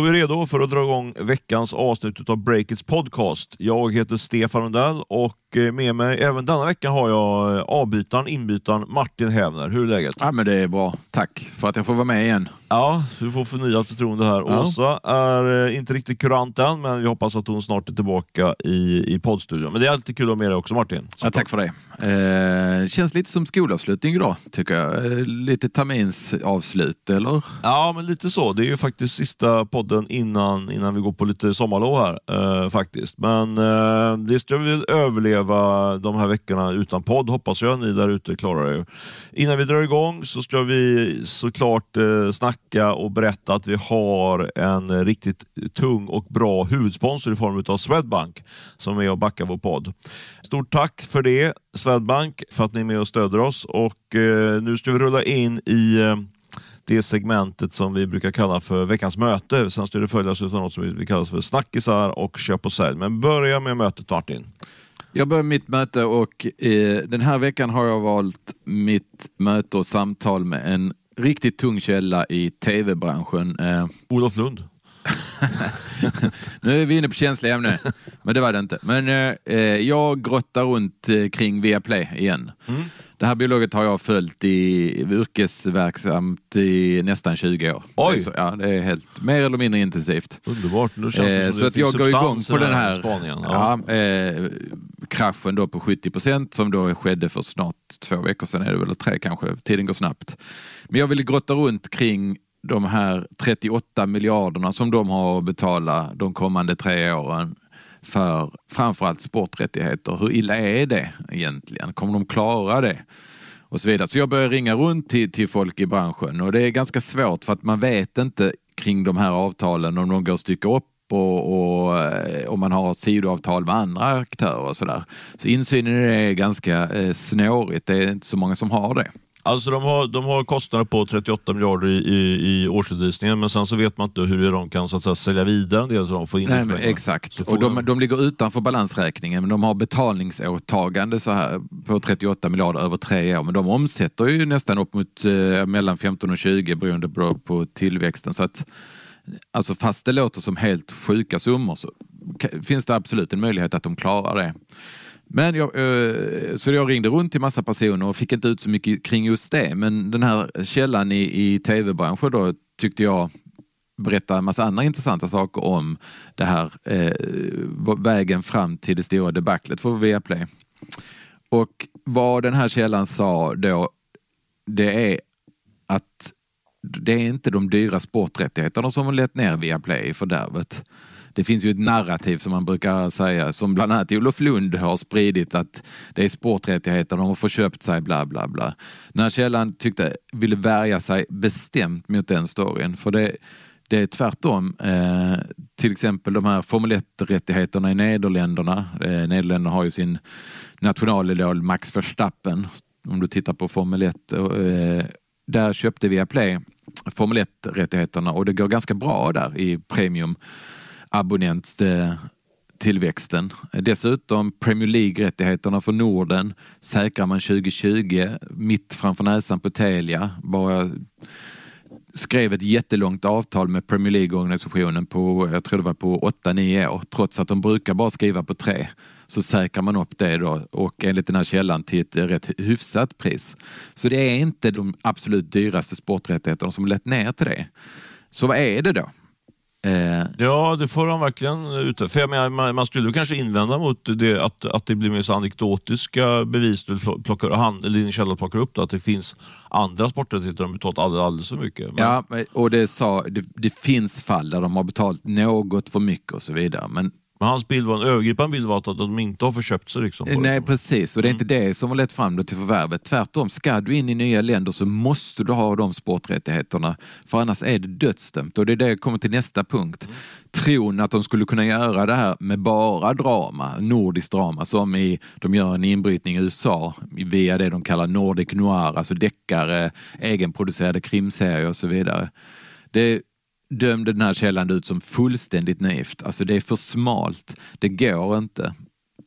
Då är vi redo för att dra igång veckans avsnitt av Breakits podcast. Jag heter Stefan Lundell och eh, med mig även denna vecka har jag eh, avbytaren, inbytaren Martin Hävner. Hur är läget? Ja, men det är bra. Tack för att jag får vara med igen. Ja, du får förnyat förtroende här. Ja. Åsa är eh, inte riktigt kurant än, men vi hoppas att hon snart är tillbaka i, i poddstudion. Men det är alltid kul att ha med dig också Martin. Ja, tack för det. Eh, känns lite som skolavslutning idag, tycker jag. Eh, lite terminsavslut, eller? Ja, men lite så. Det är ju faktiskt sista podden innan, innan vi går på lite sommarlov här. Eh, faktiskt. Men eh, det ska vi överleva de här veckorna utan podd, hoppas jag. Ni där ute klarar er. Innan vi drar igång så ska vi såklart eh, snacka och berätta att vi har en riktigt tung och bra huvudsponsor i form av Swedbank som är och backar vår podd. Stort tack för det Swedbank, för att ni är med och stöder oss. Och eh, Nu ska vi rulla in i eh, det segmentet som vi brukar kalla för veckans möte. Sen ska det följas av något som vi kallar för snackisar och köp och sälj. Men börja med mötet Martin. Jag börjar mitt möte och eh, den här veckan har jag valt mitt möte och samtal med en riktigt tung källa i tv-branschen. Eh, Olof Lund. nu är vi inne på känsliga ämnen, men det var det inte. Men eh, eh, jag grottar runt eh, kring Viaplay igen. Mm. Det här biologet har jag följt i yrkesverksamt i nästan 20 år. Oj. Så, ja, det är helt, mer eller mindre intensivt. Underbart. Nu känns det Eh, som så det att jag går igång på den här spaningen. ja. eh, kraschen då på 70 procent som då skedde för snart två veckor sedan, är det väl, eller tre kanske, tiden går snabbt. Men jag ville grotta runt kring de här 38 miljarderna som de har att betala de kommande tre åren för framförallt sporträttigheter. Hur illa är det egentligen? Kommer de klara det? och så vidare. Så jag börjar ringa runt till, till folk i branschen och det är ganska svårt för att man vet inte kring de här avtalen om de går att stycka upp och, och eh, om man har sidoavtal med andra aktörer och sådär. Så insynen i det är ganska eh, snårigt. Det är inte så många som har det. Alltså de har, de har kostnader på 38 miljarder i, i, i årsredovisningen, men sen så vet man inte hur de kan så att säga, sälja vidare en del av dem. Få in Nej, men exakt. Får Och de, de- de ligger utanför balansräkningen, men de har betalningsåtagande så här på 38 miljarder över tre år. Men de omsätter ju nästan upp mot eh, mellan 15 och 20 beroende på, på tillväxten. Så att, alltså fast det låter som helt sjuka summor så finns det absolut en möjlighet att de klarar det. Men jag, eh, så jag ringde runt till massa personer och fick inte ut så mycket kring just det. Men den här källan i, i tv-branschen då tyckte jag berätta en massa andra intressanta saker om det här eh, vägen fram till det stora debaclet för Viaplay. Och vad den här källan sa då, det är att det är inte de dyra sporträttigheterna som har lett ner Viaplay i fördärvet. Det finns ju ett narrativ som man brukar säga, som bland annat Olof Lund har spridit att det är sporträttigheter, de har förköpt sig, bla bla bla. När källan tyckte, ville värja sig bestämt mot den storyn, för det, det är tvärtom. Eh, till exempel de här Formel 1-rättigheterna i Nederländerna. Eh, Nederländerna har ju sin nationalidol Max Verstappen. Om du tittar på Formel 1. Eh, där köpte Viaplay Formel 1-rättigheterna och det går ganska bra där i premium abonnent tillväxten. Dessutom Premier League-rättigheterna för Norden säkrar man 2020 mitt framför näsan på Telia. Bara skrev ett jättelångt avtal med Premier League-organisationen på, jag tror det var på 8-9 år, trots att de brukar bara skriva på 3. Så säkrar man upp det då och enligt den här källan till ett rätt hyfsat pris. Så det är inte de absolut dyraste sporträttigheterna som lett ner till det. Så vad är det då? Eh, Ja, det får de verkligen ut. För jag menar, man, skulle kanske invända mot det, att, att det blir mer så anekdotiska bevis du plockar, han, din källa plockar upp, det, att det finns andra sporträttigheter de betalat alldeles, alldeles för mycket. Men, Ja, och det, sa, det, det finns fall där de har betalt något för mycket och så vidare. Men men hans bild var en övergripande bild var att de inte har förköpt sig. Liksom, på Nej, precis. Och det är inte det som har lett fram då till förvärvet. Tvärtom, ska du in i nya länder så måste du ha de sporträttigheterna. För annars är det dödsdömt. Och det är det jag kommer till nästa punkt. Tron att de skulle kunna göra det här med bara drama, nordiskt drama, som i, de gör en inbrytning i USA via det de kallar Nordic Noir, alltså deckare, egenproducerade krimserier och så vidare. Det dömde den här källan ut som fullständigt naivt. Alltså det är för smalt. Det går inte.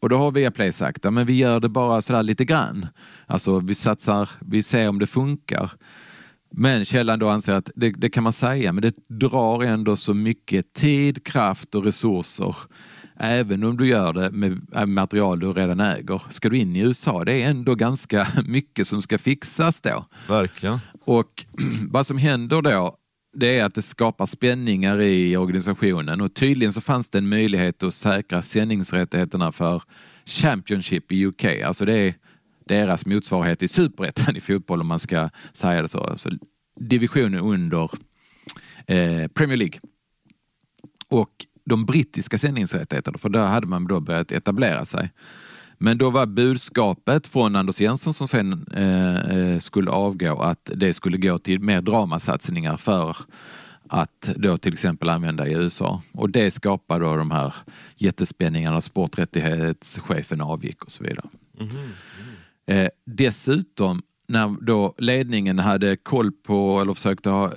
Och då har Viaplay sagt, ja, men vi gör det bara sådär lite grann. Alltså vi satsar, vi ser om det funkar. Men källan då anser att det, det, kan man säga, men det drar ändå så mycket tid, kraft och resurser. Även om du gör det med material du redan äger. Ska du in i USA, det är ändå ganska mycket som ska fixas då. Verkligen. Och vad som händer då, det är att det skapar spänningar i organisationen och tydligen så fanns det en möjlighet att säkra sändningsrättigheterna för Championship i UK. Alltså det är deras motsvarighet i superettan i fotboll om man ska säga det så. Alltså divisionen under eh, Premier League. Och de brittiska sändningsrättigheterna, för där hade man då börjat etablera sig. Men då var budskapet från Anders Jensen som sen eh, eh, skulle avgå att det skulle gå till mer dramasatsningar för att då till exempel använda i USA. Och det skapar då de här jättespänningarna, sporträttighetschefen avgick och så vidare. Mm -hmm. Eh, dessutom när då ledningen hade koll på eller försökte ha,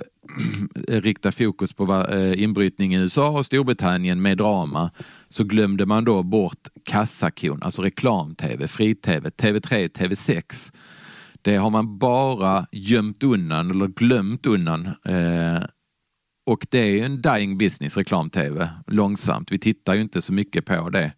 Eh, rikta fokus på eh, inbrytning i USA och Storbritannien med drama så glömde man då bort kassakon, alltså reklam-tv, fri-tv, TV3, TV6. Det har man bara gömt undan eller glömt undan. Eh, och det är en dying business, reklam-tv, långsamt. Vi tittar ju inte så mycket på det.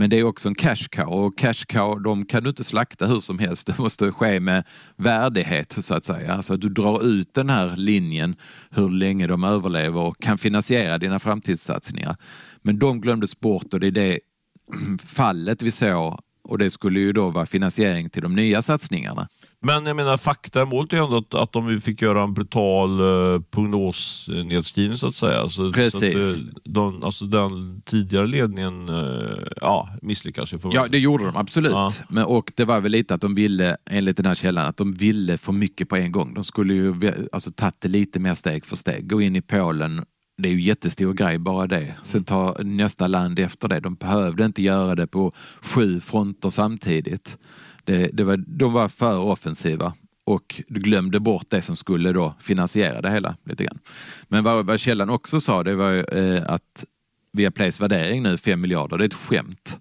Men det är också en cash cow och cash cow de kan du inte slakta hur som helst. Det måste ske med värdighet så att säga. Alltså att du drar ut den här linjen hur länge de överlever och kan finansiera dina framtidssatsningar. Men de glömdes bort och det är det fallet vi såg och det skulle ju då vara finansiering till de nya satsningarna. Men jag menar fakta målet är ändå att, att de fick göra en brutal uh, prognosnedskrivning så att säga. Så, Precis. Så att, uh, de, alltså den tidigare ledningen uh, ja, misslyckas ju. Ja, det gjorde de absolut. Ja. Men, och det var väl lite att de ville, enligt den här källan, att de ville för mycket på en gång. De skulle ju alltså tagit det lite mer steg för steg. Gå in i Polen det är ju jättestor grej bara det. Sen ta nästa land efter det. De behövde inte göra det på sju fronter samtidigt. Det, det var, de var för offensiva och glömde bort det som skulle då finansiera det hela lite grann. Men vad, vad källan också sa det var eh, att Viaplays värdering nu 5 miljarder, det är ett skämt.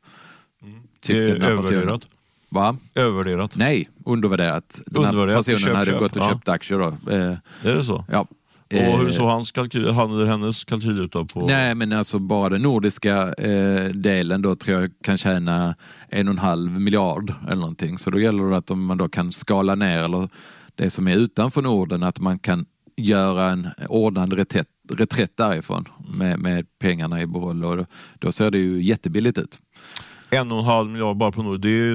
Mm. det är övervärderat. Va? Övervärderat. Nej, undervärderat. Den här personen köp, hade köp. gått och ja. köpt aktier då. Eh, är det så? Ja. Och hur eh, såg hans kalkyl, han eller hennes kalkyl ut då? På... Nej men alltså bara den nordiska eh, delen då tror jag kan tjäna en och en halv miljard eller någonting. Så då gäller det att om man då kan skala ner eller det som är utanför Norden att man kan göra en ordnad reträtt, reträtt därifrån med, med pengarna i behåll och då, då ser det ju jättebilligt ut. En och en halv miljard bara på Norden,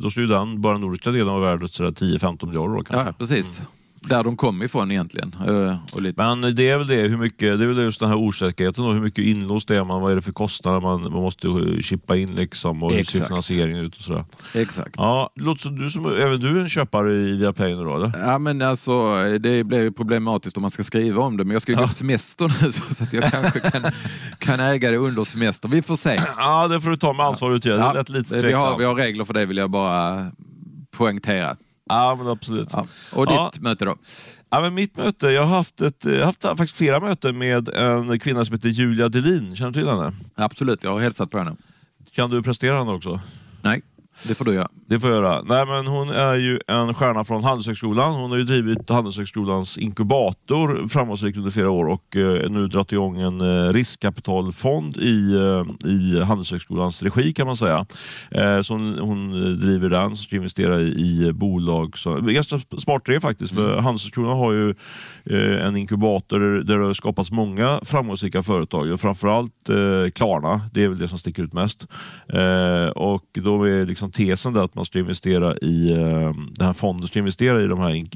då skulle ju den, bara den nordiska delen vara värd 10-15 miljarder då kanske. Ja, precis. Mm där de kom ifrån egentligen. Eh, och lite. Men det är väl det, hur mycket, det är väl just den här osäkerheten och hur mycket inlåst är man, vad är det för kostnader man, man måste chippa in liksom och hur ser finansieringen ut och sådär. Exakt. Ja, låter du som, även du är en köpare i Viaplay nu då eller? Ja men alltså det blir problematiskt om man ska skriva om det men jag ska ju ja. gå på semester nu så att jag kanske kan, kan äga det under semester. Vi får se. Ja det får du ta med ansvar ut. Ja, det lite vi, har, vi har regler för det vill jag bara poängtera. Ja, men absolut. Ja. Och ditt ja. möte då? Ja, men mitt möte, jag har haft, ett, jag har haft faktiskt flera möten med en kvinna som heter Julia Delin. Känner du till henne? Absolut, jag har hälsat på henne. Kan du prestera henne också? Nej. Det får du göra. Det får jag göra. Nej, men hon är ju en stjärna från Handelshögskolan. Hon har ju drivit Handelshögskolans inkubator framgångsrikt under flera år och eh, nu dragit igång en eh, riskkapitalfond i, eh, i Handelshögskolans regi kan man säga. Eh, så hon, hon driver den, som ska investera i, i bolag. Så, ganska smart det faktiskt, för mm. Handelshögskolan har ju en inkubator där, det har skapats många framgångsrika företag. Framförallt eh, Klarna, det är väl det som sticker ut mest. Eh, och då är liksom tesen där att man ska investera i, eh, den här fonden ska investera i de här i,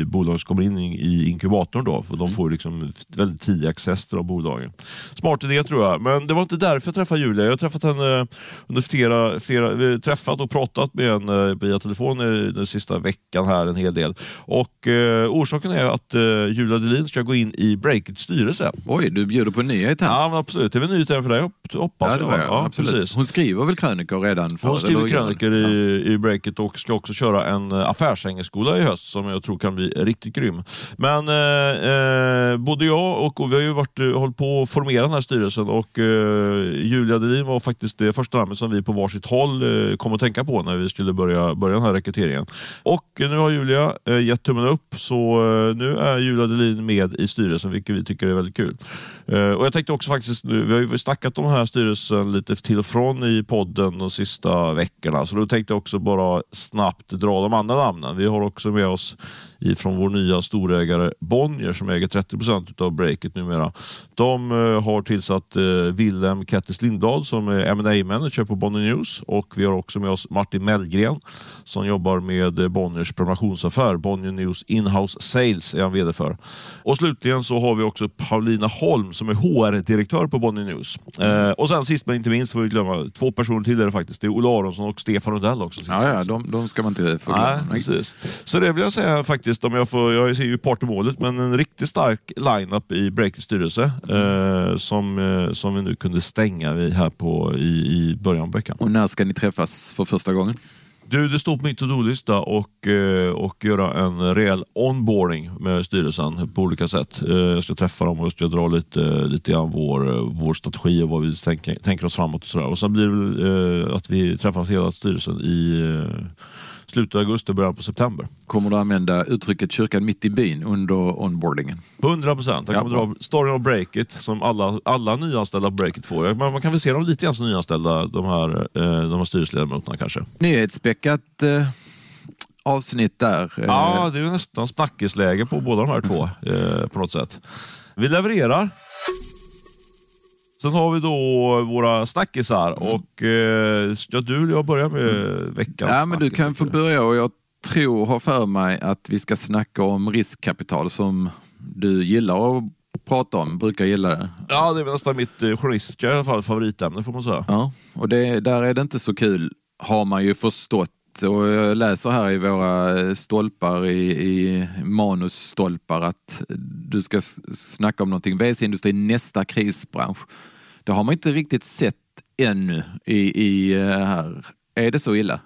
i, bolag som kommer in i, inkubatorn då, för de mm. får liksom väldigt tidig access till de bolagen. Smart idé tror jag, men det var inte därför jag träffade Julia. Jag har träffat henne under flera, flera träffat och pratat med henne via telefon den sista veckan här en hel del. Och eh, orsaken är att eh, Julia Delin ska gå in i Breakits styrelse. Oj, du bjuder på en nyhet här. Ja, absolut. Det är väl en nyhet även för dig hoppas ja, det var jag. Ja, absolut. Precis. Hon skriver väl krönikor redan? För, hon skriver är kröniker i, i breaket och ska också köra en affärshängeskola i höst som jag tror kan bli riktigt grym. Men eh, både jag och, och vi har ju varit, hållit på att formera den här styrelsen och eh, Julia Delin var faktiskt det första namnet som vi på varsitt håll eh, kom att tänka på när vi skulle börja, börja den här rekryteringen. Och nu har Julia eh, gett tummen upp så eh, nu är Julia Delin med i styrelsen vilket vi tycker är väldigt kul. Eh, och Jag tänkte också faktiskt nu, vi har ju snackat om den här styrelsen lite till och från i podden de sista veckorna så då tänkte jag också bara snabbt dra de andra namnen. Vi har också med oss från vår nya storägare Bonnier som äger 30 procent av breaket numera. De uh, har tillsatt uh, Willem Kettis Lindahl som är M&A manager på Bonnier News och vi har också med oss Martin Mellgren som jobbar med uh, Bonniers prenumerationsaffär. Bonnier News Inhouse Sales är han VD för. Och slutligen så har vi också Paulina Holm som är HR-direktör på Bonnier News. Och sen sist men inte minst får vi glömma två personer till är det faktiskt. Det är Olle Aronsson och Stefan Rundell också. Ja, ja de, de ska man inte få glömma. Nej, precis. Så det vill jag säga faktiskt faktiskt, om jag, får, jag ser ju part i målet, men en riktigt stark line-up i Breakits styrelse eh, som, eh, som vi nu kunde stänga här på, i, i början av veckan. Och när ska ni träffas för första gången? Du, det står på min to-do-lista och, eh, och göra en rejäl onboarding med styrelsen på olika sätt. Eh, jag ska träffa dem och ska dra lite, lite grann vår, vår strategi och vad vi tänker, tänker oss framåt. Och, sådär. och sen blir det att vi träffas hela styrelsen i slutet av augusti och början på september. Kommer du använda uttrycket kyrkan mitt i byn under onboardingen? 100 procent. Jag kommer ja. dra storyn of breakit som alla, alla nyanställda breakit får. Man, man kan väl se dem lite grann som nyanställda, de här, eh, de här styrelseledamöterna kanske. Nyhetsspäckat eh, avsnitt där. Eh. Ja, det är nästan snackisläge på båda de här två eh, på något sätt. Vi levererar. Sen har vi då våra snackisar mm. och eh, ja, du jag börjar med mm. veckans Ja, men Du kan få börja och jag tror, har för mig att vi ska snacka om riskkapital som du gillar att prata om, brukar gilla det. Ja, det är nästan mitt eh, journalistiska i alla fall, favoritämne får man säga. Ja, och det, där är det inte så kul har man ju förstått och jag läser här i våra stolpar, i, i manusstolpar, att du ska snacka om någonting. WC-industri, nästa krisbransch. Det har man inte riktigt sett ännu i, i eh, här. Är det så illa?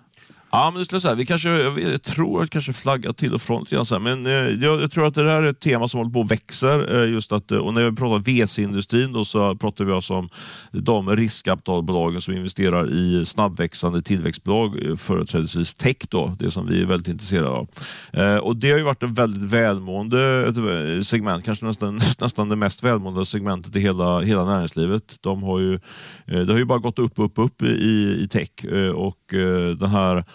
Ja, men det skulle säga, vi kanske, jag tror att kanske flaggar till och från lite grann, men eh, jag, jag, tror att det här är ett tema som håller på och växer. Eh, just att, eh, och när vi pratar VC-industrin då så pratar vi alltså om de riskkapitalbolagen som investerar i snabbväxande tillväxtbolag, eh, företrädesvis tech då, det som vi är väldigt intresserade av. Eh, och Det har ju varit ett väldigt välmående eh, segment, kanske nästan, nästan det mest välmående segmentet i hela, hela näringslivet. De har ju, det har ju bara gått upp, upp, upp i, i tech och den här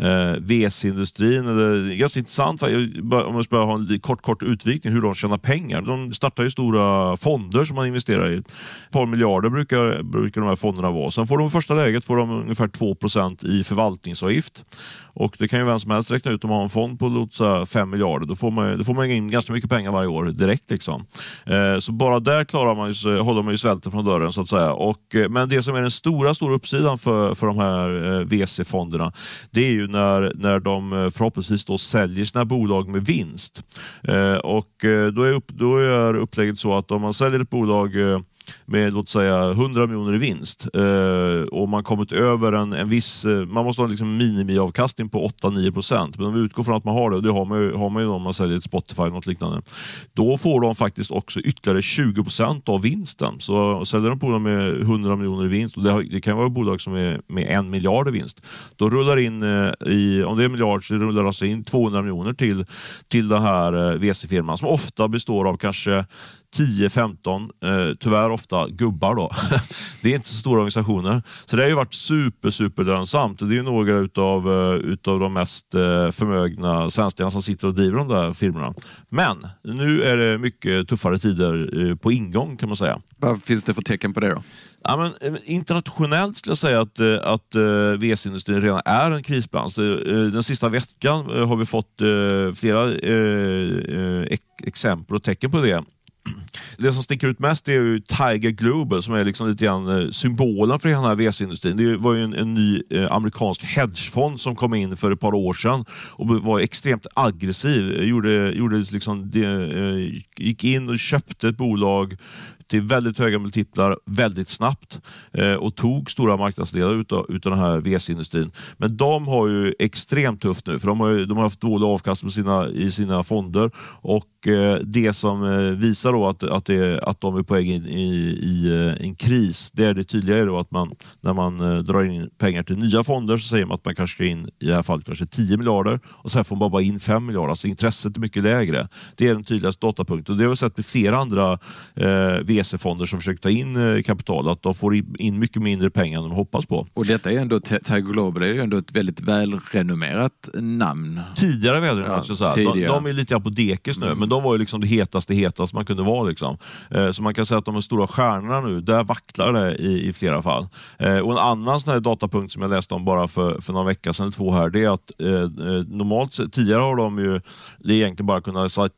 eh, VC-industrin. Eller, ganska intressant, om man ska ha en kort, kort utvikning, hur de tjänar pengar. De startar ju stora fonder som man investerar i. Ett par miljarder brukar, brukar de här fonderna vara. Sen får de i första läget får de ungefär 2% i förvaltningsavgift. Och Det kan ju vem som helst räkna ut om man har en fond på låt säga, 5 miljarder. Då får, man, då får man in ganska mycket pengar varje år direkt. Liksom. Eh, så bara där klarar man ju, håller man ju svälten från dörren. så att säga. Och, eh, men det som är den stora, stora uppsidan för, för de här eh, VC-fonderna det är ju när, när de eh, förhoppningsvis då säljer sina bolag med vinst. Eh, och eh, då är, upp, då är upplägget så att om man säljer ett bolag eh, med låt säga 100 miljoner i vinst eh, och man kommit över en, en viss, eh, man måste ha liksom minimiavkastning på 8-9 procent. Men om vi utgår från att man har det, och det har man ju, har man ju om man säljer ett Spotify eller något liknande. Då får de faktiskt också ytterligare 20 procent av vinsten. Så säljer de bolag med 100 miljoner i vinst, och det, har, det kan vara bolag som är med en miljard i vinst. Då rullar in, eh, i, om det är en miljard, så rullar det alltså in 200 miljoner till, till den här eh, VC-firman som ofta består av kanske 10-15, eh, tyvärr ofta gubbar då. det är inte så stora organisationer. Så det har ju varit super, super lönsamt. Det är några utav, uh, utav de mest uh, förmögna svenskarna som sitter och driver de där firmorna. Men nu är det mycket tuffare tider uh, på ingång kan man säga. Vad finns det för tecken på det då? Ja, men, internationellt skulle jag säga att, att VC-industrin redan är en krisbransch. Den sista veckan har vi fått flera exempel och tecken på det. Det som sticker ut mest är ju Tiger Global som är liksom lite grann eh, symbolen för den här VC-industrin. Det var ju en, en ny eh, amerikansk hedgefond som kom in för ett par år sedan och var extremt aggressiv. Eh, gjorde, gjorde liksom det, eh, gick in och köpte ett bolag till väldigt höga multiplar väldigt snabbt eh, och tog stora marknadsdelar utav, utav den här VC-industrin. Men de har ju extremt tufft nu för de har, ju, de har haft dålig avkastning sina, i sina fonder och eh, det som eh, visar då att, att, det, att de är på väg in i, i eh, en kris, det är det tydliga då att man när man eh, drar in pengar till nya fonder så säger man att man kanske ska in i det här fallet kanske 10 miljarder och sen får man bara in 5 miljarder. Alltså intresset är mycket lägre. Det är den tydligaste datapunkten. Det har vi sett med flera andra eh, VC-fonder som försöker ta in eh, kapital, att de får in mycket mindre pengar än de hoppas på. Och detta är ändå, Tiger Global är ju ändå ett väldigt välrenommerat namn. Tidigare välrenommerat, ja, de, de, är lite på dekis nu, mm. men de var ju liksom det hetaste, hetaste man kunde vara. Liksom. Eh, så man kan säga att de stora stjärnorna nu, där vacklar det i, i flera fall. Eh, och en annan sån här datapunkt som jag läste om bara för, för några veckor sedan, eller två här, det är att normalt tidigare har de ju egentligen bara kunnat sagt,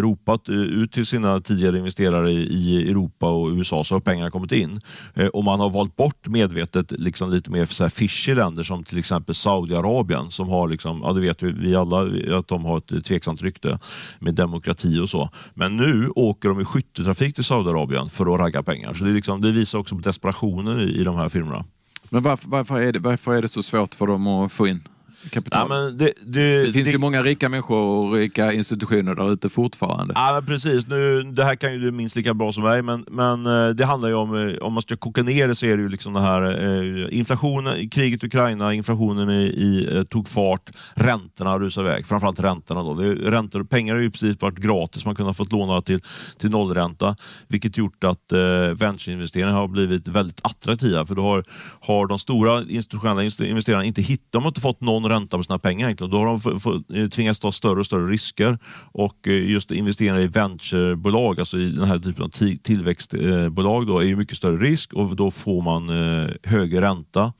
ropat ut till sina tidigare investerare i, i Europa och USA så har pengarna kommit in. Eh, och man har valt bort medvetet liksom lite mer så här fishy länder som till exempel Saudiarabien som har, liksom, ja det vet vi alla, att de har ett tveksamt rykte med demokrati och så. Men nu åker de i skytteltrafik till Saudiarabien för att ragga pengar. Så det, liksom, det visar också på desperationen i, i de här firmorna. Men varför, varför, är det, varför är det så svårt för dem att få in kapital. Ja, det, det, det finns det, ju många rika människor och rika institutioner där ute fortfarande. Ja, men precis. Nu, det här kan ju du minst lika bra som mig, men, men eh, det handlar ju om, eh, om man ska koka ner det så är det ju liksom det här eh, inflationen, kriget i Ukraina, inflationen i, i, tog fart, räntorna rusade iväg. Framförallt räntorna. Då. Det, räntor, pengar har ju precis varit gratis, man kunde ha fått låna till, till nollränta, vilket gjort att eh, ventureinvesteringar har blivit väldigt attraktiva, för då har, har de stora institutionella investerarna inte hittat, de har inte fått någon ränta på sina pengar. Egentligen. Då har de eh, tvingats ta större och större risker och eh, just investera i venturebolag, alltså i den här typen av tillväxtbolag, då, är ju mycket större risk och då får man eh, högre ränta.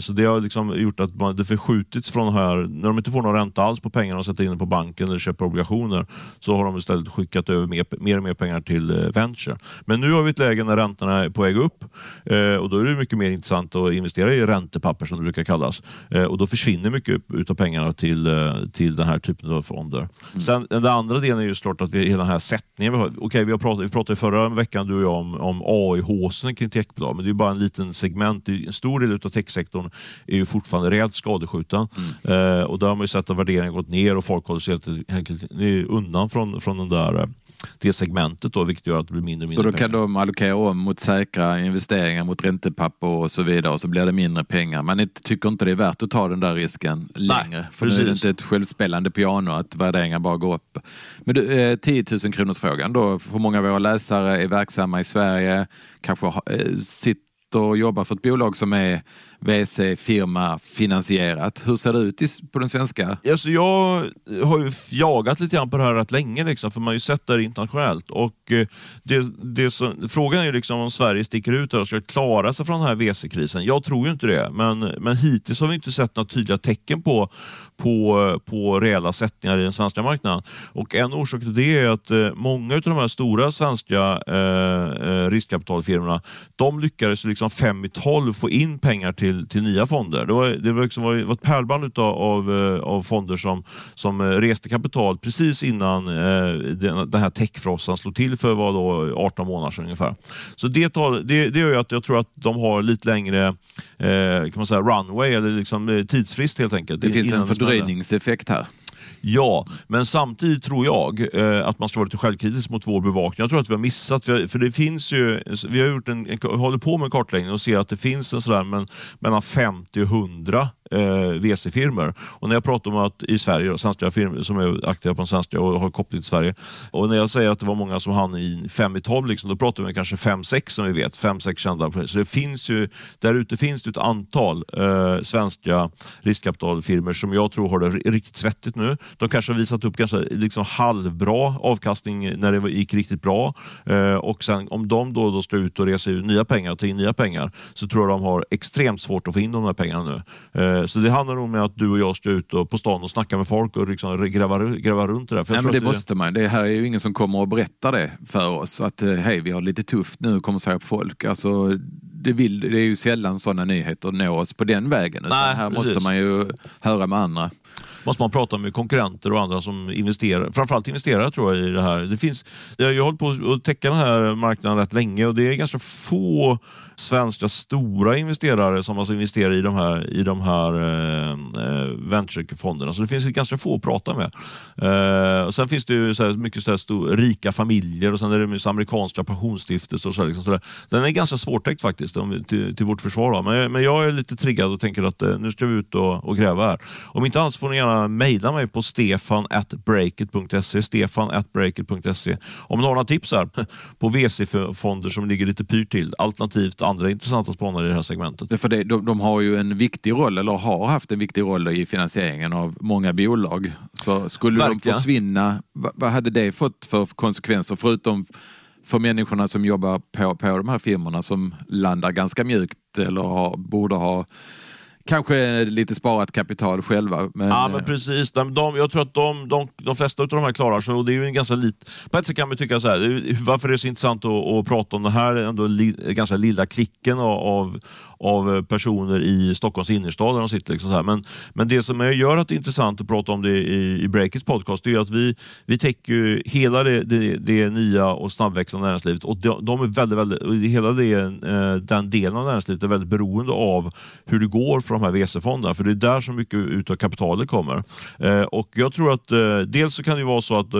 Så det har liksom gjort att man, det förskjutits från här, när de inte får någon ränta alls på pengarna och sätter in på banken eller köper obligationer, så har de istället skickat över mer, mer och mer pengar till venture. Men nu har vi ett läge när räntorna är på väg upp och då är det mycket mer intressant att investera i räntepapper som det brukar kallas. Och då försvinner mycket utav pengarna till, eh, till den här typen av fonder. Mm. Sen, den andra delen är ju såklart att vi, hela den här sättningen. Vi, har, okay, vi, har pratat, vi pratade förra veckan du och jag om, om AI-håsen kring techbolag, men det är bara en liten segment. En stor del av techsektorn är ju fortfarande rejält skadeskjuten mm. eh, och där har man ju sett att värderingen gått ner och folk håller sig helt enkelt undan från, från den där eh, det segmentet då, vilket gör att det blir mindre och mindre Så då kan de allokera om mot säkra investeringar, mot räntepapper och så vidare och så blir det mindre pengar. Man tycker inte det är värt att ta den där risken längre. Nej, för precis. nu är det inte ett självspelande piano att värderingar bara går upp. Men du, eh, 10 000 kronors frågan då, för många av våra läsare är verksamma i Sverige, kanske eh, sitter och jobbar för ett bolag som är VC-firma finansierat. Hur ser det ut på den svenska? Alltså jag eh, har ju jagat lite grann på det här rätt länge, liksom, för man har ju sett det internationellt. Och eh, det, det som, frågan är ju liksom om Sverige sticker ut och ska klara sig från den här VC-krisen. Jag tror ju inte det, men, men hittills har vi inte sett några tydliga tecken på, på, på reella sättningar i den svenska marknaden. Och En orsak till det är att eh, många av de här stora svenska eh riskkapitalfirmorna, de lyckades liksom fem i tolv få in pengar till till, till nya fonder. Det var, det var, liksom, var ett pärlband utav, av, eh, av fonder som, som eh, reste kapital precis innan eh, den, den här techfrossan slog till för vad då, 18 månader sedan ungefär. Så det, tar, det, det gör ju att jag tror att de har lite längre kan man säga, runway eller liksom, tidsfrist helt enkelt. Det finns en fördröjningseffekt här. Ja, men samtidigt tror jag eh, att man ska vara lite självkritisk mot vår bevakning. Jag tror att vi har missat, för det finns ju, vi har gjort en, håller på med en kartläggning och ser att det finns en sådär men, mellan 50 och 100 eh, VC-firmor. Och när jag pratar om att i Sverige, då, svenska firmor som är aktiva på den svenska och har koppling till Sverige. Och när jag säger att det var många som hann i fem i 12, liksom, då pratar vi kanske 5-6 som vi vet. 5-6 kända. Så det finns ju, där ute finns det ett antal eh, svenska riskkapitalfirmor som jag tror har det riktigt svettigt nu. De kanske har visat upp kanske liksom halvbra avkastning när det gick riktigt bra. Eh, och sen om de då, då ska ut och resa ut nya pengar och ta in nya pengar så tror jag de har extremt svårt att få in de här pengarna nu. Eh, så det handlar nog om att du och jag ska ut på stan och snacka med folk och liksom gräva, gräva runt det där. För Nej, men det måste man. Det här är ju ingen som kommer och berättar det för oss. Att eh, hej, vi har lite tufft nu, kommer säga på folk. Alltså, det, vill, det är ju sällan sådana nyheter når oss på den vägen. Utan Nej, här precis. måste man ju höra med andra. måste man prata med konkurrenter och andra som investerar, framförallt investerare tror jag i det här. Det finns, jag har hållit på att täcka den här marknaden rätt länge och det är ganska få svenska stora investerare som alltså investerar i de här, i de här eh, eh venturefonderna. Så det finns ganska få att prata med. Eh, och Sen finns det ju så här, mycket så här stor, rika familjer och sen är det amerikanska pensionsstiftelser. Och så, liksom, så där. Den är ganska svårtäckt faktiskt om, till, till vårt försvar. Men, men jag är lite triggad och tänker att eh, nu ska vi ut och, och gräva här. Om inte annat får ni gärna mejla mig på stefan.breakit.se stefan.breakit.se om ni har några tips här på VC-fonder som ligger lite pyrt till. Alternativt andra intressanta spanare i det här segmentet. För det, de, de, har ju en viktig roll, eller har haft en viktig roll i finansieringen av många bolag. Så skulle Verkligen. de försvinna, vad, hade det fått för konsekvenser förutom för människorna som jobbar på, på de här firmorna som landar ganska mjukt eller har, borde ha kanske lite sparat kapital själva. Men... Ja, men precis. De, de, jag tror att de, de, de flesta av de här klarar sig och det är ju en ganska lit... På ett sätt kan man tycka så här, varför är det så intressant att, att prata om det här ändå li, ganska lilla klicken av, av av eh, personer i Stockholms innerstad där de sitter. Liksom så här. Men, men det som gör att det är intressant att prata om det i, i Breakits podcast är att vi, vi täcker hela det, det, det, nya och snabbväxande näringslivet och de, de är väldigt, väldigt, hela det, eh, den delen av näringslivet är väldigt beroende av hur det går för de här VC-fonderna, för det är där så mycket utav kapitalet kommer. Eh, och jag tror att dels så kan det vara så att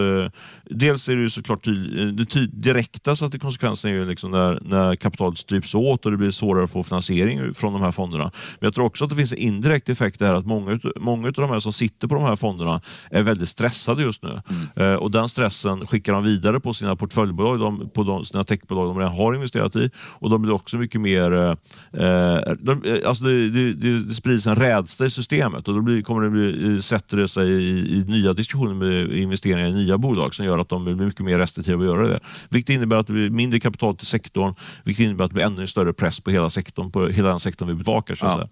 dels är det ju såklart det direkta så att det konsekvensen är ju liksom när, när kapitalet stryps åt och det blir svårare att få finansiering finansiering från de här fonderna. Men jag tror också att det finns en indirekt effekt där att många, många av de här som sitter på de här fonderna är väldigt stressade just nu. Mm. Eh, och den stressen skickar de vidare på sina portföljbolag, de, på de, sina techbolag de redan har investerat i. Och de blir också mycket mer... Eh, eh de, eh, alltså det, det, det, sprids en rädsla i systemet och då blir, kommer det bli, sätter det sig i, i nya diskussioner med investeringar i nya bolag som gör att de blir mycket mer restriktiva att göra det. Vilket innebär att det blir mindre kapital till sektorn, vilket innebär att det blir ännu större press på hela sektorn, på hela den sektorn vi bevakar. Så ja.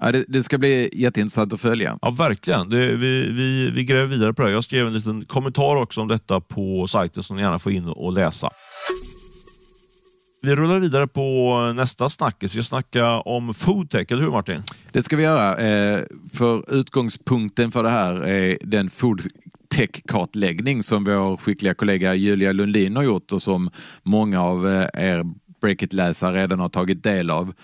Ja, det, det, ska bli jätteintressant att följa. Ja, verkligen. Det, vi, vi, vi gräver vidare på det. Jag skrev en liten kommentar också om detta på sajten som ni gärna får in och läsa. Vi rullar vidare på nästa snack. Vi ska snacka om foodtech, eller hur Martin? Det ska vi göra. Eh, för utgångspunkten för det här är den foodtech-kartläggning som vår skickliga kollega Julia Lundin har gjort och som många av er Breakit-läsare redan har tagit del av.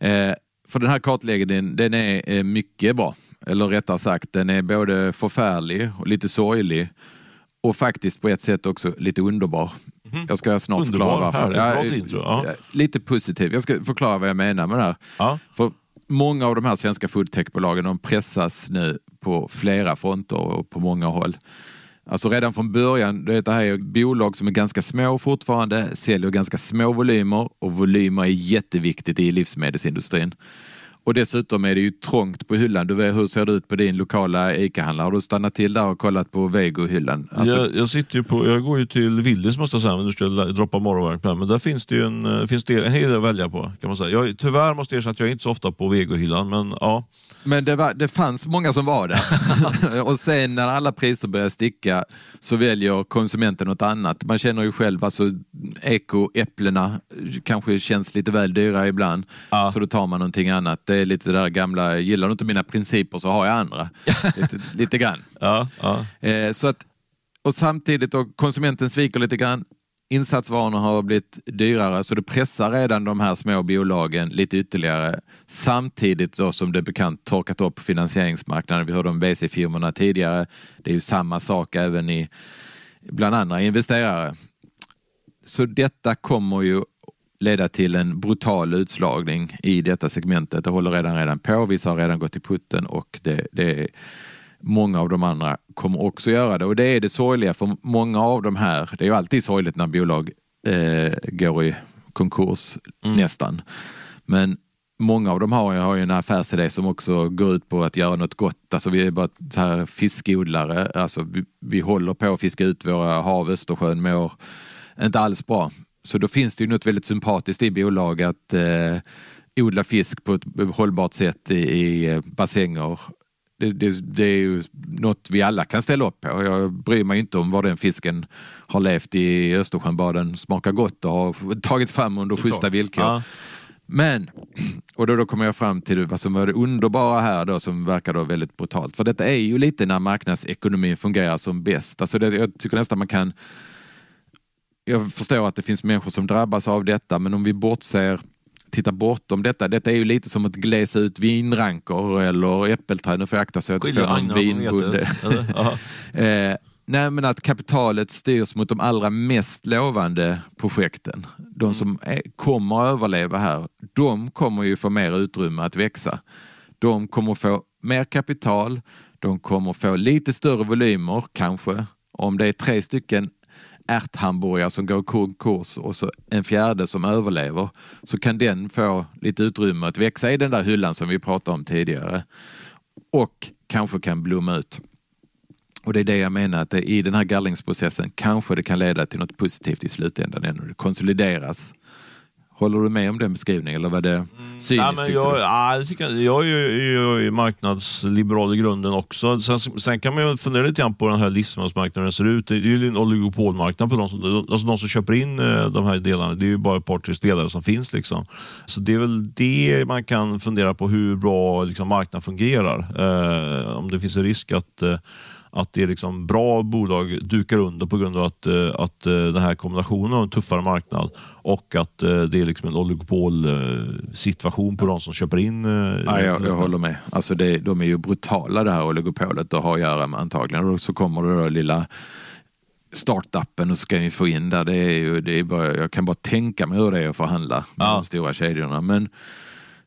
Eh, för den här kartläggningen, den är eh, mycket bra. Eller rättare sagt, den är både förfärlig och lite sorglig och faktiskt på ett sätt också lite underbar. Mm. Jag ska snart underbar, förklara varför. Ja, ja. Lite positiv. Jag ska förklara vad jag menar med det här. Ja. För många av de här svenska foodtechbolagen de pressas nu på flera fronter och på många håll. Alltså redan från början, det här är bolag som är ganska små fortfarande, säljer ganska små volymer och volymer är jätteviktigt i livsmedelsindustrin. Och dessutom är det ju trångt på hyllan. Du vet, hur ser det ut på din lokala ICA-handlare? Har du stannat till där och kollat på Vego-hyllan? Alltså... Jag, jag, sitter ju på, jag går ju till Willys måste jag säga, men nu ska jag droppa morgonverk på Men där finns det ju en, eh, finns det en hel del att välja på. Kan man säga. Jag, tyvärr måste jag erkänna att jag är inte så ofta på Vego-hyllan, men ja. Men det, var, det fanns många som var där. och sen när alla priser börjar sticka så väljer konsumenten något annat. Man känner ju själv, alltså ekoäpplena kanske känns lite väl dyra ibland. Ja. Så då tar man någonting annat. Det är lite det där gamla, gillar du inte mina principer så har jag andra. lite, lite grann. Ja, ja. Eh, så att, och samtidigt då konsumenten sviker lite grann. Insatsvarorna har blivit dyrare så det pressar redan de här små bolagen lite ytterligare. Samtidigt då som det bekant torkat upp finansieringsmarknaden. Vi hörde om VC-firmorna tidigare. Det är ju samma sak även i bland andra investerare. Så detta kommer ju leda till en brutal utslagning i detta segmentet. Det håller redan redan på. Vissa har redan gått i putten och det, det Många av de andra kommer också göra det och det är det sorgliga för många av de här. Det är ju alltid sorgligt när bolag eh, går i konkurs mm. nästan. Men många av dem har, har ju en affärsidé som också går ut på att göra något gott. Alltså vi är bara så här fiskodlare. Alltså vi, vi håller på att fiska ut våra hav, Östersjön mår inte alls bra. Så då finns det ju något väldigt sympatiskt i bolag att eh, odla fisk på ett hållbart sätt i, i eh, bassänger det, det, det, är ju något vi alla kan ställa upp på. Jag bryr mig inte om var den fisken har levt i Östersjön, bara den smakar gott och har tagits fram under schyssta villkor. Ja. Men, och då, då kommer jag fram till vad som var det underbara här då som verkar då väldigt brutalt. För detta är ju lite när marknadsekonomin fungerar som bäst. Alltså det, jag tycker nästan man kan jag förstår att det finns människor som drabbas av detta, men om vi bortser tittar bortom detta. Detta är ju lite som att glesa ut vinrankor eller äppelträd. Nu får jag akta så att jag inte får en vinbonde. eh, nej, men att kapitalet styrs mot de allra mest lovande projekten. De mm. som är, kommer att överleva här, de kommer ju få mer utrymme att växa. De kommer få mer kapital, de kommer få lite större volymer kanske. Om det är tre stycken ärthamburgare som går konkurs och så en fjärde som överlever så kan den få lite utrymme att växa i den där hyllan som vi pratade om tidigare och kanske kan blomma ut. Och det är det jag menar att det, i den här gallringsprocessen kanske det kan leda till något positivt i slutändan när det konsolideras Håller du med om den beskrivningen eller var det mm. cyniskt? Ja, men jag, ja, jag, tycker, jag är ju jag är marknadsliberal i grunden också. Sen, sen kan man ju fundera lite grann på den här livsmedelsmarknaden ser ut. Det är ju en oligopolmarknad på de som, alltså de som köper in eh, de här delarna. Det är ju bara ett par, tre spelare som finns. Liksom. Så det är väl det man kan fundera på, hur bra liksom, marknaden fungerar. Eh, om det finns en risk att eh, att det är liksom bra bolag dukar under på grund av att, eh, att eh, den här kombinationen av en tuffare marknad och att eh, det är liksom en oligopolsituation på de som köper in. Ja, jag, jag håller med. Alltså det, de är ju brutala det här oligopolet att ha att göra med antagligen. Och så kommer det då lilla startupen och ska vi få in där. Det är ju, det är bara, jag kan bara tänka mig hur det är att förhandla med ja. de stora kedjorna. Men,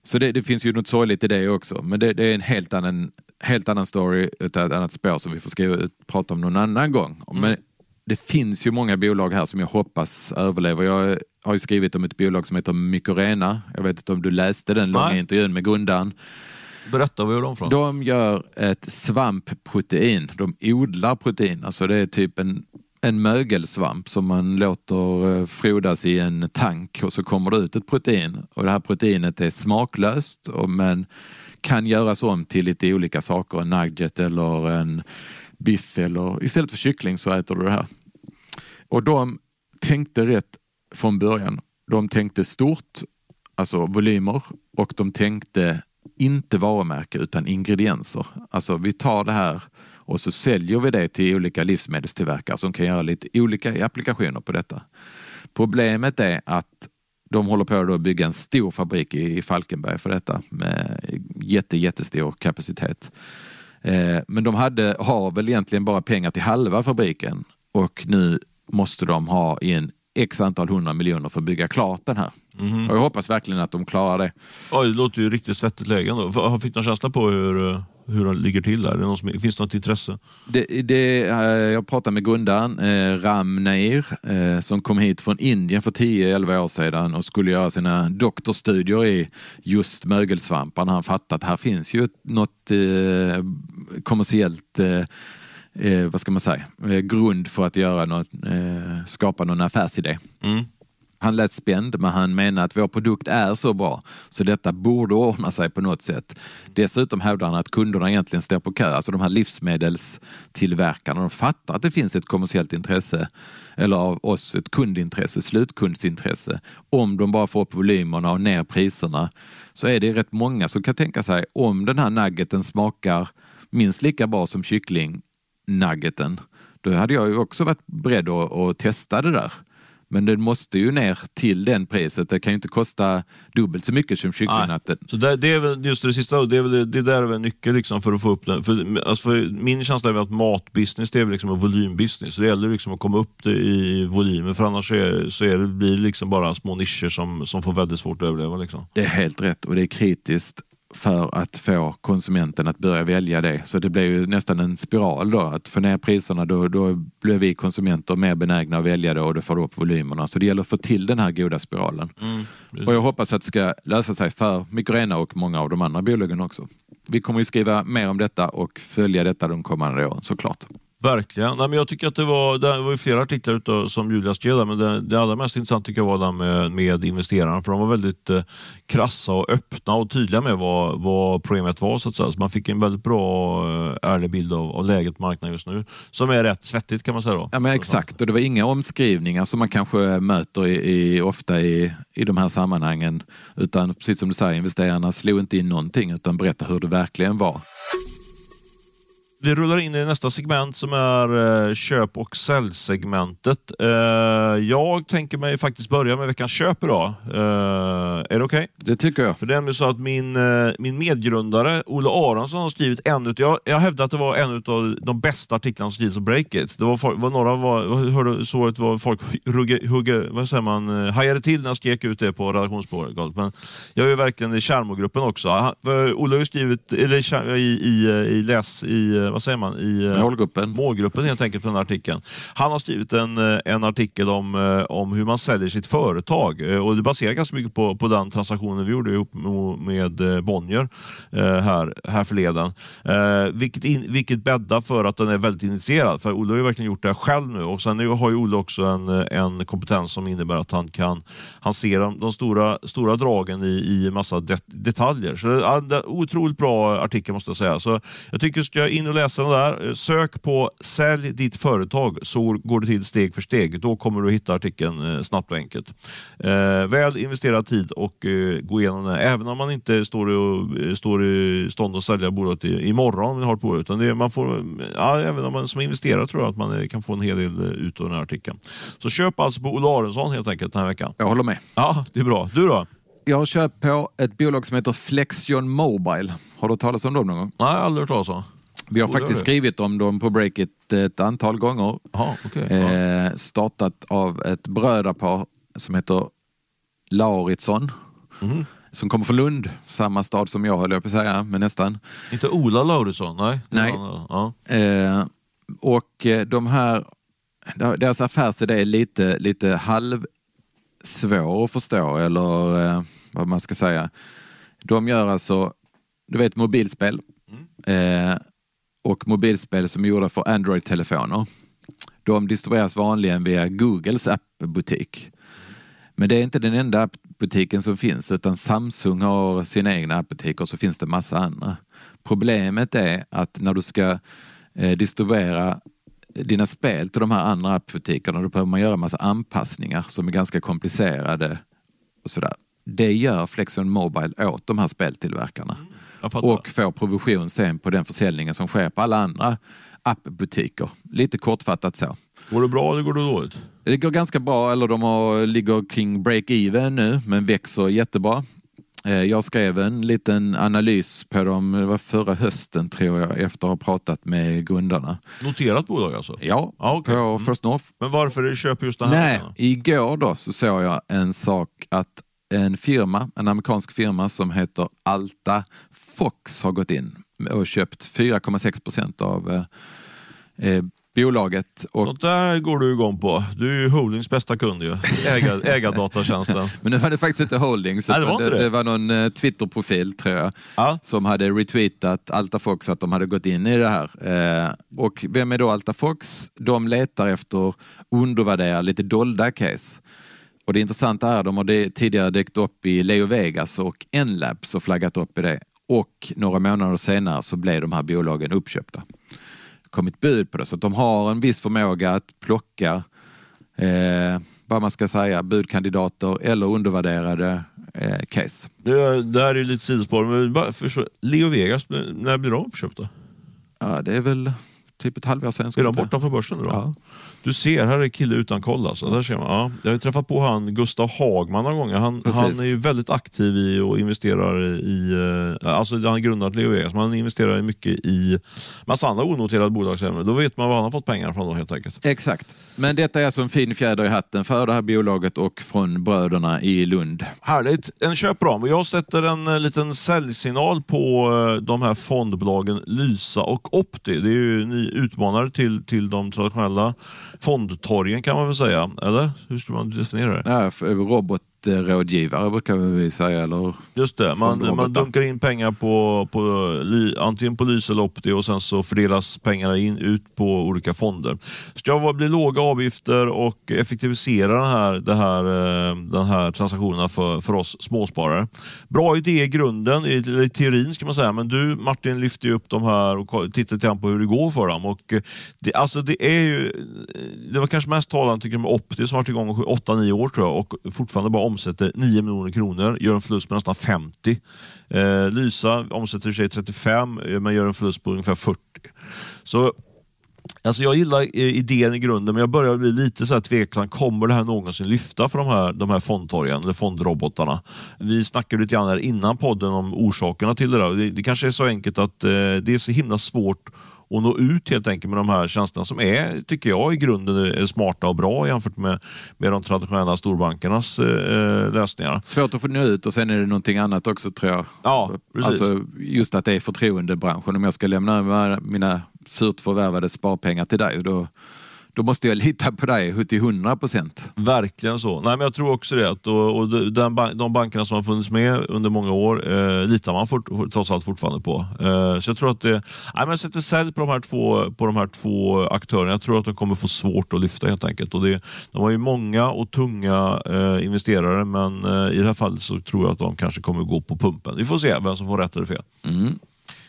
så det, det, finns ju något sorgligt i det också. Men det, det är en helt annan helt annan story, ett annat spår som vi får skriva, prata om någon annan gång. Mm. Men det finns ju många bolag här som jag hoppas överlever. Jag har ju skrivit om ett bolag som heter Mycorena. Jag vet inte om du läste den långa intervjun med grundaren. Berätta, vad gör de från? De gör ett svampprotein. De odlar protein. Alltså det är typ en, en mögelsvamp som man låter eh, frodas i en tank och så kommer det ut ett protein. Och det här proteinet är smaklöst men kan göras om till lite olika saker. En nugget eller en biff eller istället för kyckling så äter du det här. Och de tänkte rätt från början. De tänkte stort, alltså volymer och de tänkte inte varumärke utan ingredienser. Alltså vi tar det här och så säljer vi det till olika livsmedelstillverkare som kan göra lite olika applikationer på detta. Problemet är att de håller på att bygga en stor fabrik i Falkenberg för detta med jätte, jättestor kapacitet. Eh, men de hade, har väl egentligen bara pengar till halva fabriken och nu måste de ha in x antal hundra miljoner för att bygga klart den här. Mm. Och jag hoppas verkligen att de klarar det. Ja, det låter ju riktigt svettigt läge ändå. Fick du någon känsla på hur, eh, hur de ligger till där? Det som, finns det något intresse? Det, det, eh, jag pratade med grundaren eh, Ram Nair eh, som kom hit från Indien för 10-11 år sedan och skulle göra sina doktorstudier i just mögelsvampar. Han fattade att här finns ju något eh, kommersiellt eh, vad ska man säga, grund för att göra något, skapa någon affärsidé. Mm. Han lät spänd, men han menar att vår produkt är så bra så detta borde ordna sig på något sätt. Dessutom hävdar han att kunderna egentligen står på kö, alltså de här livsmedelstillverkarna. De fattar att det finns ett kommersiellt intresse, eller av oss ett kundintresse, slutkundsintresse. Om de bara får upp volymerna och ner priserna så är det rätt många som kan tänka sig om den här nuggeten smakar minst lika bra som kyckling nuggeten, då hade jag ju också varit beredd att, att testa det där. Men den måste ju ner till den priset. Det kan ju inte kosta dubbelt så mycket som kycklingnatten. Så det, det, är väl just det sista, det, är väl, det där är väl en nyckel liksom för att få upp den. För, alltså för min känsla är att matbusiness det är väl liksom en volymbusiness. Så det gäller liksom att komma upp det i volymer för annars är, så är det, blir det liksom bara små nischer som, som får väldigt svårt att överleva. Liksom. Det är helt rätt och det är kritiskt för att få konsumenten att börja välja det. Så det blir ju nästan en spiral då. Att få ner priserna då, då blir vi konsumenter mer benägna att välja det och det får upp volymerna. Så det gäller att få till den här goda spiralen. Mm, och jag hoppas att det ska lösa sig för Mikorena och många av de andra bolagen också. Vi kommer ju skriva mer om detta och följa detta de kommande åren såklart. Verkligen. Nej, men jag tycker att det var, det var ju flera artiklar utav, som Julia skrev där, men det, det allra mest intressanta tycker jag var den med, med investerarna, för de var väldigt eh, krassa och öppna och tydliga med vad, vad problemet var. Så, att säga. så man fick en väldigt bra, och ärlig bild av, av läget på marknaden just nu, som är rätt svettigt kan man säga. Då. Ja, men exakt, och det var inga omskrivningar som man kanske möter i, i, ofta i, i de här sammanhangen, utan precis som du säger, investerarna slog inte in någonting, utan berättade hur det verkligen var. Vi rullar in i nästa segment som är eh, köp och säljsegmentet. Eh, jag tänker mig faktiskt börja med veckans köp idag. Eh, är det okej? Okay? Det tycker jag. För det är så att min, min medgrundare Olle Aronsson har skrivit en utav, jag, jag hävdar att det var en av de bästa artiklarna som skrivits om Breakit. Det var, var några var, hörde, såg att var folk hugge, hugge, vad säger man, hajade till när jag skrek ut det på redaktionsspåret. Men jag är ju verkligen i Tjärmogruppen också. Olle har ju skrivit, eller i, i, i läs, i vad säger man, i eh, målgruppen. målgruppen helt enkelt för den här artikeln. Han har skrivit en, eh, en artikel om, eh, om hur man säljer sitt företag och det baserar ganska mycket på, på den transaktionen vi gjorde ihop med Bonnier här, här förleden. Vilket, in, vilket bäddar för att den är väldigt initierad. För Olle har ju verkligen gjort det själv nu och sen har ju Olle också en, en kompetens som innebär att han kan han ser de, de stora, stora dragen i, i massa det, detaljer. Så det otroligt bra artikel måste jag säga. Så jag tycker du ska in och läsa den där. Eh, sök på Sälj ditt företag så går det till steg för steg. Då kommer du att hitta artikeln eh, snabbt och enkelt. Eh, väl investerad tid och gå igenom den. Även om man inte står, och, eh, står i stånd att sälja bolaget imorgon om har på utan det, man får, ja, även om man som investerare tror jag att man kan få en hel del ut av den här artikeln. Så köp alltså på Olle Aronsson helt enkelt den här veckan. Jag håller med. Ja, det är bra. Du då? Jag har köpt på ett bolag som heter Flexion Mobile. Har du talat om dem någon gång? Nej, aldrig hört talas om. Vi har oh, faktiskt skrivit om dem på Breakit ett antal gånger. Aha, okay. eh, startat av ett brödrapar som heter Lauritsson. Mm. Som kommer från Lund, samma stad som jag höll jag på att säga, men nästan. Inte Ola Lauritsson? Nej. Nej. Ja. Eh, och eh, de här, deras affärsidé är lite, lite halvsvår att förstå eller eh, vad man ska säga. De gör alltså, du vet mobilspel. Mm. Eh, och mobilspel som är gjorda för Android-telefoner. De distribueras vanligen via Googles appbutik. Men det är inte den enda appbutiken som finns utan Samsung har sina egna appbutiker och så finns det massa andra. Problemet är att när du ska eh, distribuera dina spel till de här andra appbutikerna då behöver man göra massa anpassningar som är ganska komplicerade. och sådär. Det gör Flexion Mobile åt de här speltillverkarna och får provision sen på den försäljningen som sker på alla andra appbutiker. Lite kortfattat så. Går det bra eller går det dåligt? Det går ganska bra, eller de har, ligger kring break-even nu, men växer jättebra. Eh, jag skrev en liten analys på dem, det var förra hösten tror jag, efter att ha pratat med grundarna. Noterat bolag alltså? Ja, ah, okay. på First North. Men varför köper just den här? Nej, igår då så såg jag en sak att en firma, en amerikansk firma som heter Alta Fox har gått in och köpt 4,6 procent av eh, eh, bolaget. Och... Sånt där går du igång på. Du är ju Holdings bästa kund ju. Ägar, ägardatatjänsten. Men nu var det faktiskt inte Holdings. Nej, det, var inte det. det, var någon eh, Twitterprofil tror jag. Ja. Som hade retweetat Altafox att de hade gått in i det här. Eh, och vem är då Altafox? De letar efter undervärderade, lite dolda case. Och det intressanta är att de har tidigare dykt upp i Leo Vegas och Enlabs och flaggat upp i det. Och några månader senare så blev de här bolagen uppköpta. kommit bud på det, så att de har en viss förmåga att plocka eh, vad man ska säga, budkandidater eller undervärderade eh, case. Det, det här är lite sidospår, men bara för, Leo Vegas, när blir de uppköpta? Ja, det är väl typ ett halvår sedan. Är de borta från börsen nu då? Ja. Du ser, här är kille utan koll alltså. Där ser man, ja. Jag har träffat på han Gustav Hagman några gånger. Han, han är ju väldigt aktiv i och investerar i, eh, alltså han har grundat Leo Vegas, men han investerar mycket i massa andra onoterade bolag. Då vet man var han har fått pengar från då helt enkelt. Exakt. Men detta är alltså en fin fjäder i hatten för det här bolaget och från bröderna i Lund. Härligt. En köpram. Jag sätter en eh, liten säljsignal på eh, de här fondbolagen Lysa och Opti. Det är ju utmanare till, till de traditionella fondtorgen kan man väl säga, eller? Hur ska man definiera det? Ja, robot investmentrådgivare brukar vi säga. Eller Just det, man, man dunkar in pengar på, på antingen på Lyse eller Opti och sen så fördelas pengarna in, ut på olika fonder. Ska det bli låga avgifter och effektivisera den här, det här, eh, den här transaktionerna för, för oss småsparare. Bra idé i grunden, i, i teorin ska man säga, men du Martin lyfter ju upp de här och tittar lite på hur det går för dem. Och eh, det, alltså det, är ju, det var kanske mest talande tycker jag, med Opti som varit igång i 8-9 år tror jag och fortfarande bara omsätter 9 miljoner kronor, gör en förlust på nästan 50. Eh, Lysa omsätter i och för sig 35 eh, men gör en förlust på ungefär 40. Så Alltså jag gillar eh, idén i grunden, men jag börjar bli lite så här tveksam. Kommer det här någonsin lyfta för de här, de här fondtorgen, eller fondrobotarna? Vi snackade lite grann här innan podden om orsakerna till det där. Det, det kanske är så enkelt att eh, det är så himla svårt att nå ut helt enkelt med de här tjänsterna som är, tycker jag, i grunden är smarta och bra jämfört med, med de traditionella storbankernas eh, lösningar. Svårt att få nå ut och sen är det någonting annat också tror jag. Ja, precis. Alltså, just att det är förtroendebranschen. Om jag ska lämna mina surt förvärvade sparpengar till dig, då, då måste jag lita på dig till 100 procent. Verkligen så. Nej, men jag tror också det. Att, och, och de- den, de bankerna som har funnits med under många år eh, litar man fort, trots allt fortfarande på. Eh, så jag tror att det, nej, men jag sätter sälj på de, här två, på de här två aktörerna. Jag tror att de kommer få svårt att lyfta helt enkelt. Och det, de har ju många och tunga eh, investerare men eh, i det här fallet så tror jag att de kanske kommer gå på pumpen. Vi får se vem som får rätt eller fel.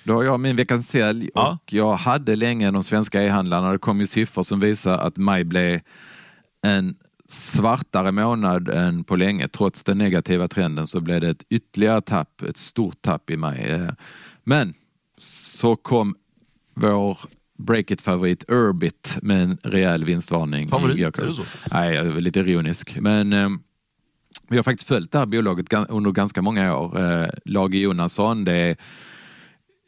Då har jag min veckans sälj Ja. och jag hade länge de svenska e-handlarna. Det kom ju siffror som visar att maj blev en svartare månad än på länge. Trots den negativa trenden så blev det ett ytterligare tapp, ett stort tapp i maj. Eh, Men så kom vår break-it-favorit Urbit med en rejäl vinstvarning. Favorit, är det så? Nej, jag är lite ironisk. Men eh, vi har faktiskt följt det här bolaget under ganska många år. Eh, Lage Jonasson, det är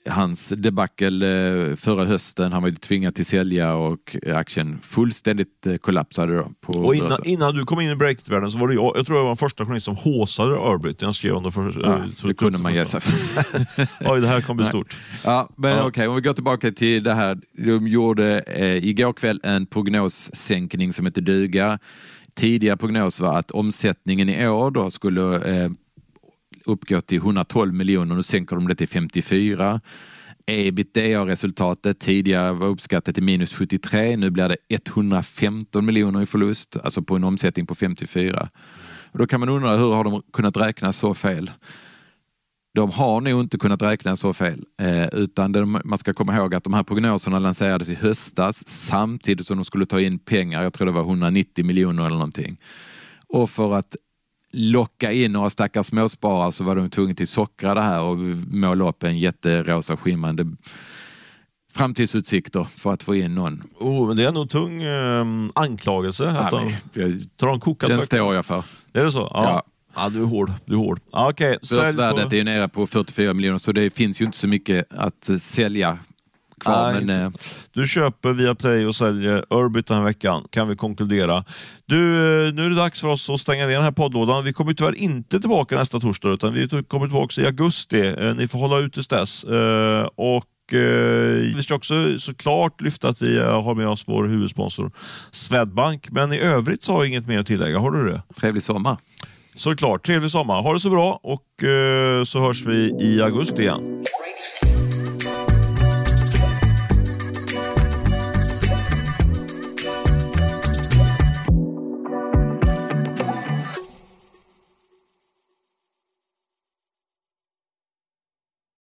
hans debacle eh, förra hösten. Han var ju tvingad till sälja och aktien fullständigt eh, kollapsade då på Och innan, innan du kom in i breakvärlden så var det jag, jag tror jag var den första journalist som håsade Urbit. Jag skrev det för, Ja, eh, så- det kunde man första. gissa. Oj, det här kommer bli stort. Ja, men Ja. okej, om vi går tillbaka till det här. De gjorde eh, igår kväll en prognossänkning som heter duga. Tidigare prognos var att omsättningen i år då skulle eh, uppgår till 112 miljoner. Nu sänker de det till 54. Ebitda-resultatet tidigare var uppskattat till minus 73. Nu blir det 115 miljoner i förlust, alltså på en omsättning på 54. Och då kan man undra hur har de kunnat räkna så fel? De har nog inte kunnat räkna så fel, eh, utan det, man ska komma ihåg att de här prognoserna lanserades i höstas samtidigt som de skulle ta in pengar, jag tror det var 190 miljoner eller någonting. Och för att locka in några stackars småsparare så var de tvungna till sockra det här och måla upp en jätterosa skimrande framtidsutsikter för att få in någon. Oh, men det är nog tung eh, anklagelse. Att Ja, jag, tar de kokat den böcker? står jag för. Är det så? Ja. Ja. ja. du är hård. Du är hård. Sälj Börsvärdet på... är ju nere på 44 miljoner så det finns ju inte så mycket att sälja kvar. Nej, men, inte. eh, Du köper via Play och säljer Urbit den här veckan, kan vi konkludera. Du, eh, nu är det dags för oss att stänga ner den här poddlådan. Vi kommer tyvärr inte tillbaka nästa torsdag, utan vi kommer tillbaka i augusti. Eh, Ni får hålla ut tills dess. Och vi ska också såklart lyfta att vi har med oss vår huvudsponsor Swedbank. Men i övrigt så har jag inget mer att tillägga. Har du det? trevlig sommar. Såklart. Trevlig sommar. Ha det så bra och så hörs vi i augusti igen.